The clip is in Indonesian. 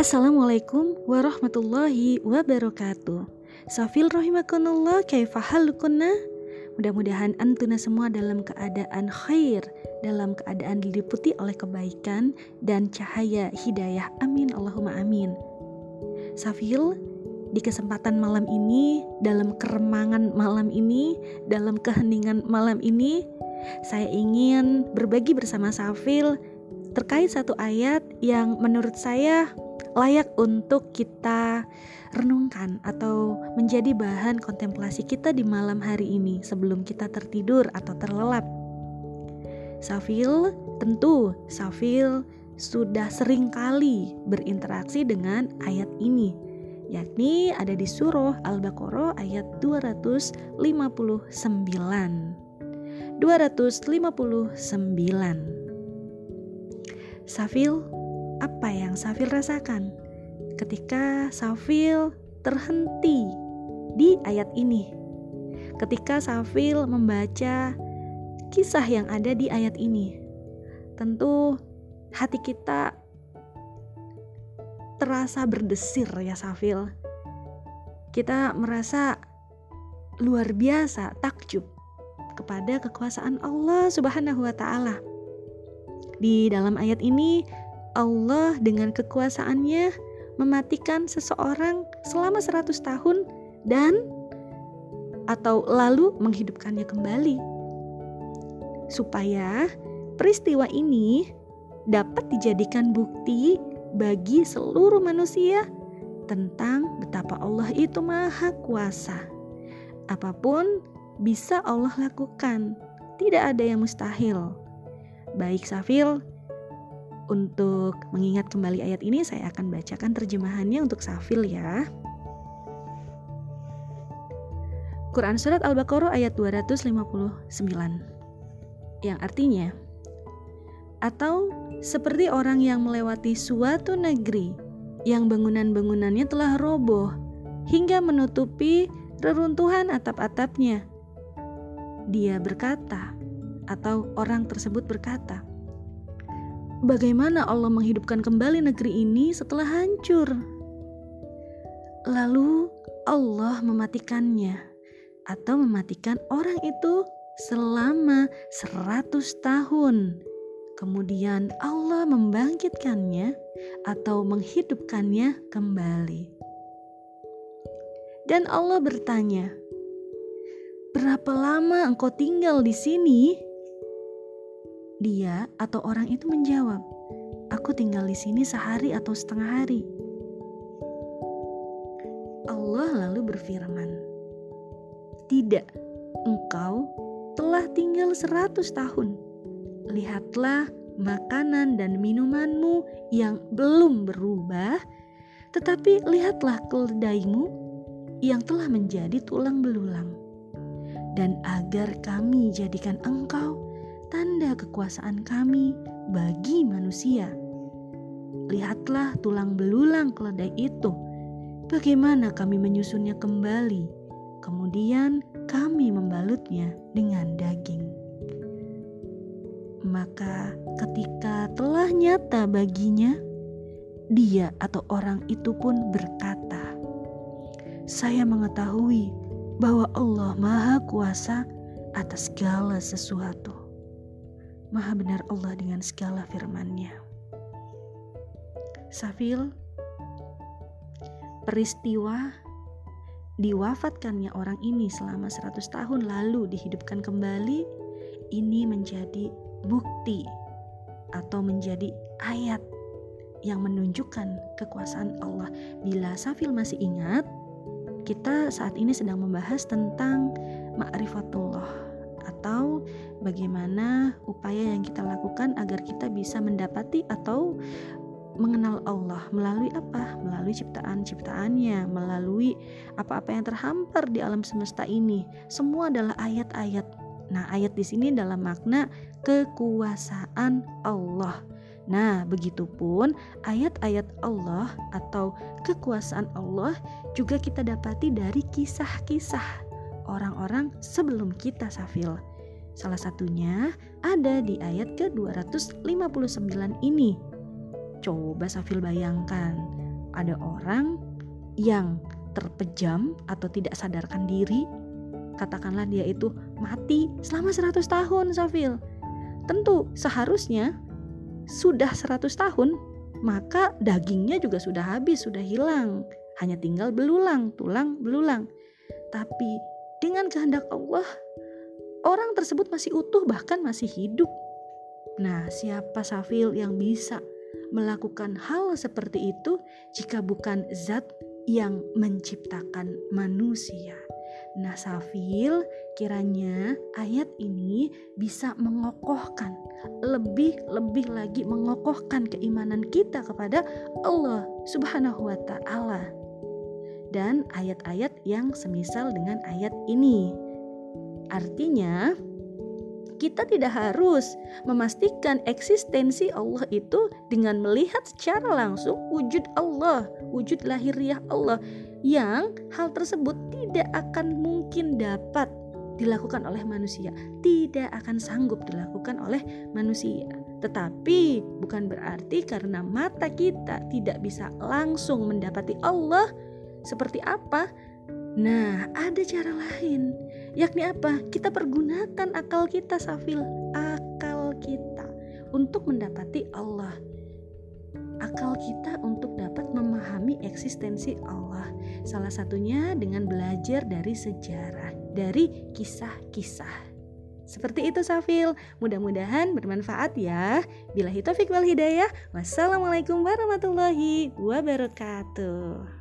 Assalamualaikum warahmatullahi wabarakatuh. Safil rahimakunullah kaifahalukunna Mudah-mudahan antuna semua dalam keadaan khair Dalam keadaan diliputi oleh kebaikan dan cahaya hidayah. Amin Allahumma amin. Safil di kesempatan malam ini Dalam keremangan malam ini Dalam keheningan malam ini Saya ingin berbagi bersama Safil terkait satu ayat yang menurut saya layak untuk kita renungkan atau menjadi bahan kontemplasi kita di malam hari ini sebelum kita tertidur atau terlelap. Safil, tentu Safil sudah sering kali berinteraksi dengan ayat ini, yakni ada di surah Al-Baqarah ayat 259. 259. Safil apa yang Safil rasakan ketika Safil terhenti di ayat ini. Ketika Safil membaca kisah yang ada di ayat ini, tentu hati kita terasa berdesir ya Safil. Kita merasa luar biasa takjub kepada kekuasaan Allah Subhanahu wa taala. Di dalam ayat ini Allah dengan kekuasaannya mematikan seseorang selama 100 tahun dan atau lalu menghidupkannya kembali. Supaya peristiwa ini dapat dijadikan bukti bagi seluruh manusia tentang betapa Allah itu maha kuasa. Apa pun bisa Allah lakukan, tidak ada yang mustahil. Baik Safil, untuk mengingat kembali ayat ini, saya akan bacakan terjemahannya untuk Safil ya. Quran Surat Al-Baqarah ayat 259 Yang artinya Atau seperti orang yang melewati suatu negeri yang bangunan-bangunannya telah roboh hingga menutupi reruntuhan atap-atapnya. Dia berkata, atau orang tersebut berkata, bagaimana Allah menghidupkan kembali negeri ini setelah hancur. Lalu Allah mematikannya atau mematikan orang itu selama seratus tahun. Kemudian Allah membangkitkannya atau menghidupkannya kembali. Dan Allah bertanya, "Berapa lama engkau tinggal di sini?" Dia atau orang itu menjawab, "Aku tinggal di sini sehari atau setengah hari." Allah lalu berfirman, "Tidak, engkau telah tinggal seratus tahun. Lihatlah makanan dan minumanmu yang belum berubah, tetapi lihatlah keledaimu yang telah menjadi tulang belulang. Dan agar kami jadikan engkau tanda kekuasaan kami bagi manusia. Lihatlah tulang belulang keledai itu. Bagaimana kami menyusunnya kembali, kemudian kami membalutnya dengan daging. Maka, ketika telah nyata baginya, dia atau orang itu pun berkata, "Saya mengetahui bahwa Allah Maha Kuasa atas segala sesuatu." Maha benar Allah dengan segala firman-Nya. Safil, peristiwa diwafatkannya orang ini selama 100 tahun lalu dihidupkan kembali ini menjadi bukti atau menjadi ayat yang menunjukkan kekuasaan Allah. Bila Safil masih ingat, kita saat ini sedang membahas tentang ma'rifatullah atau bagaimana upaya yang kita lakukan agar kita bisa mendapati atau mengenal Allah melalui apa? Melalui ciptaan-ciptaannya, melalui apa-apa yang terhampar di alam semesta ini. Semua adalah ayat-ayat. Nah, ayat di sini dalam makna kekuasaan Allah. Nah, begitupun ayat-ayat Allah atau kekuasaan Allah juga kita dapati dari kisah-kisah orang-orang sebelum kita Safil. Salah satunya ada di ayat ke-259 ini. Coba Safil bayangkan, ada orang yang terpejam atau tidak sadarkan diri katakanlah dia itu mati selama 100 tahun Safil tentu seharusnya sudah 100 tahun maka dagingnya juga sudah habis sudah hilang hanya tinggal belulang tulang belulang tapi dengan kehendak Allah orang tersebut masih utuh bahkan masih hidup nah siapa Safil yang bisa melakukan hal seperti itu jika bukan zat yang menciptakan manusia. Nah, Safil, kiranya ayat ini bisa mengokohkan, lebih-lebih lagi mengokohkan keimanan kita kepada Allah Subhanahu wa taala. Dan ayat-ayat yang semisal dengan ayat ini. Artinya, kita tidak harus memastikan eksistensi Allah itu dengan melihat secara langsung wujud Allah, wujud lahiriah Allah yang hal tersebut tidak akan mungkin dapat dilakukan oleh manusia, tidak akan sanggup dilakukan oleh manusia. Tetapi bukan berarti karena mata kita tidak bisa langsung mendapati Allah seperti apa. Nah, ada cara lain yakni apa? Kita pergunakan akal kita, Safil, akal kita untuk mendapati Allah. Akal kita untuk dapat memahami eksistensi Allah. Salah satunya dengan belajar dari sejarah, dari kisah-kisah. Seperti itu Safil, mudah-mudahan bermanfaat ya. Bila hitofik wal hidayah, wassalamualaikum warahmatullahi wabarakatuh.